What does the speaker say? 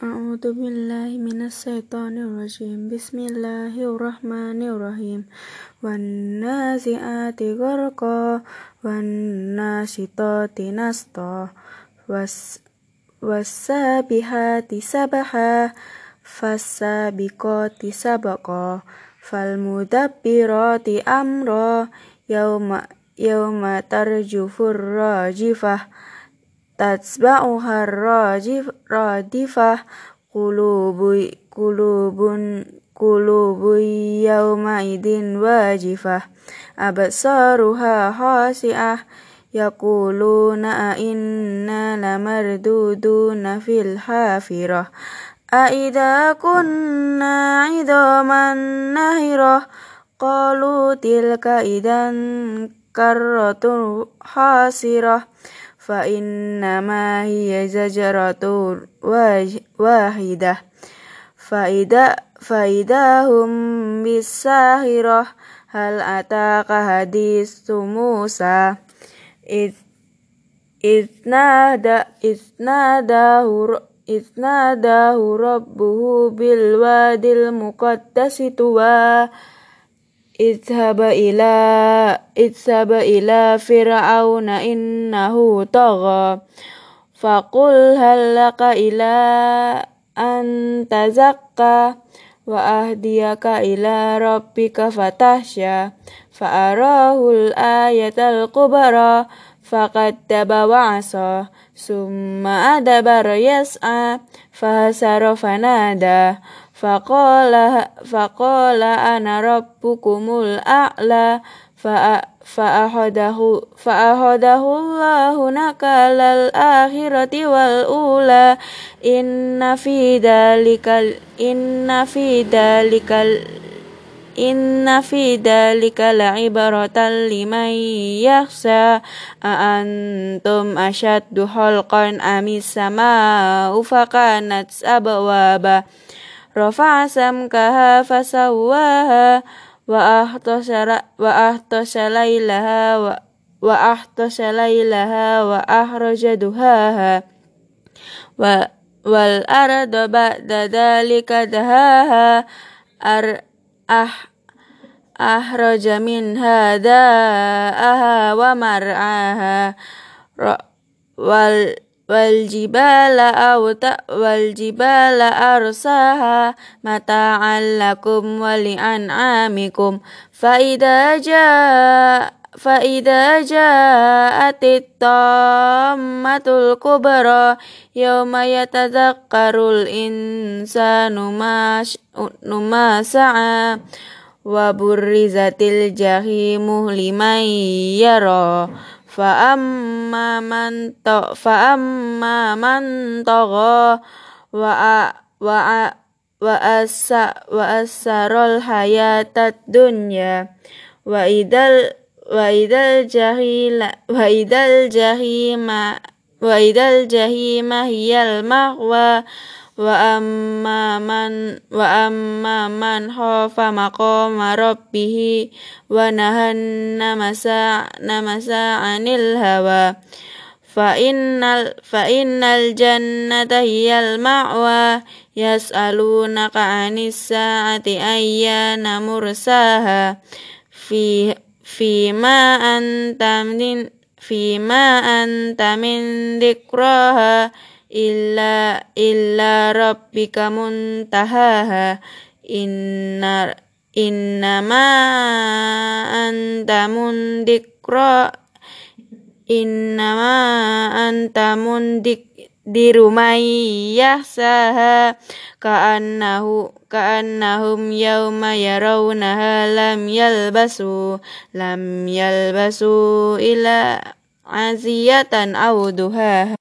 أعوذ بالله من الشيطان الرجيم بسم الله الرحمن الرحيم والنازعات غرقا والناشطات نشطا والسابحات سبحا فالسابقات سبقا فالمدبرات أمرا يوم يوم ترجف الراجفة تتبعها الرادفة قلوب قلوب قلوب يومئذ واجفة أبصارها خاشعة يقولون أئنا لمردودون في الحافرة أئذا كنا عظاما نهرة قالوا تلك إذا كرة خاسرة فإنما هي زجرة واحدة فإذا, فإذا هم بالساهرة هل أتاك حديث موسى إذ, إذ نادى إذ ناداه إذ ناداه ربه بالوادي المقدس طوى اذهب إلى اذهب إلى فرعون إنه طغى فقل هل لك إلى أن تزكى وأهديك إلى ربك فتخشى فأراه الآية الكبرى فكذب وعصى ثم أدبر يسعى فهسر فنادى Fakola, fakola, ana rabbukumul a'la fa'ahadahu fa'ahadahu Allahu nakalal akhirati wal ula. Inna fi dalikal inna fi dalikal Inna fi dhalika la'ibaratan liman yakhsha. Antum ashaddu khalqan amis sama'u fakanat abwaba رفع سمكها فسواها وأغطش ليلها وأغطش ليلها وأخرج دهاها والأرض بعد ذلك دهاها أخرج منها داءها ومرعاها والجبال أوت والجبال أرساها متاعا لكم ولأنعامكم فإذا جاء فإذا جاءت الطامة الكبرى يوم يتذكر الإنسان ما سعى وبرزت الجحيم لمن يرى فأما من فأما من طغى وأسر الحياة الدنيا وإذا وإذا الجحيم وإذا الجحيم وإذا الجحيم هي المأوى wa amma man wa amma man khafa maqama rabbih wa nahanna masa namasa anil hawa. Fa innal fa innal jannata hiyal ma'wa. Yas'alunaka 'anis sa'ati ayyana mursaha. Fi fi ma antamin fi ma antamin min illa illa rabbika muntahaha. Inna innama anta mundikra innama anta mundik di rumayyah saha ka'annahu yau maya yarawnaha lam yalbasu lam yalbasu ila aziyatan awduha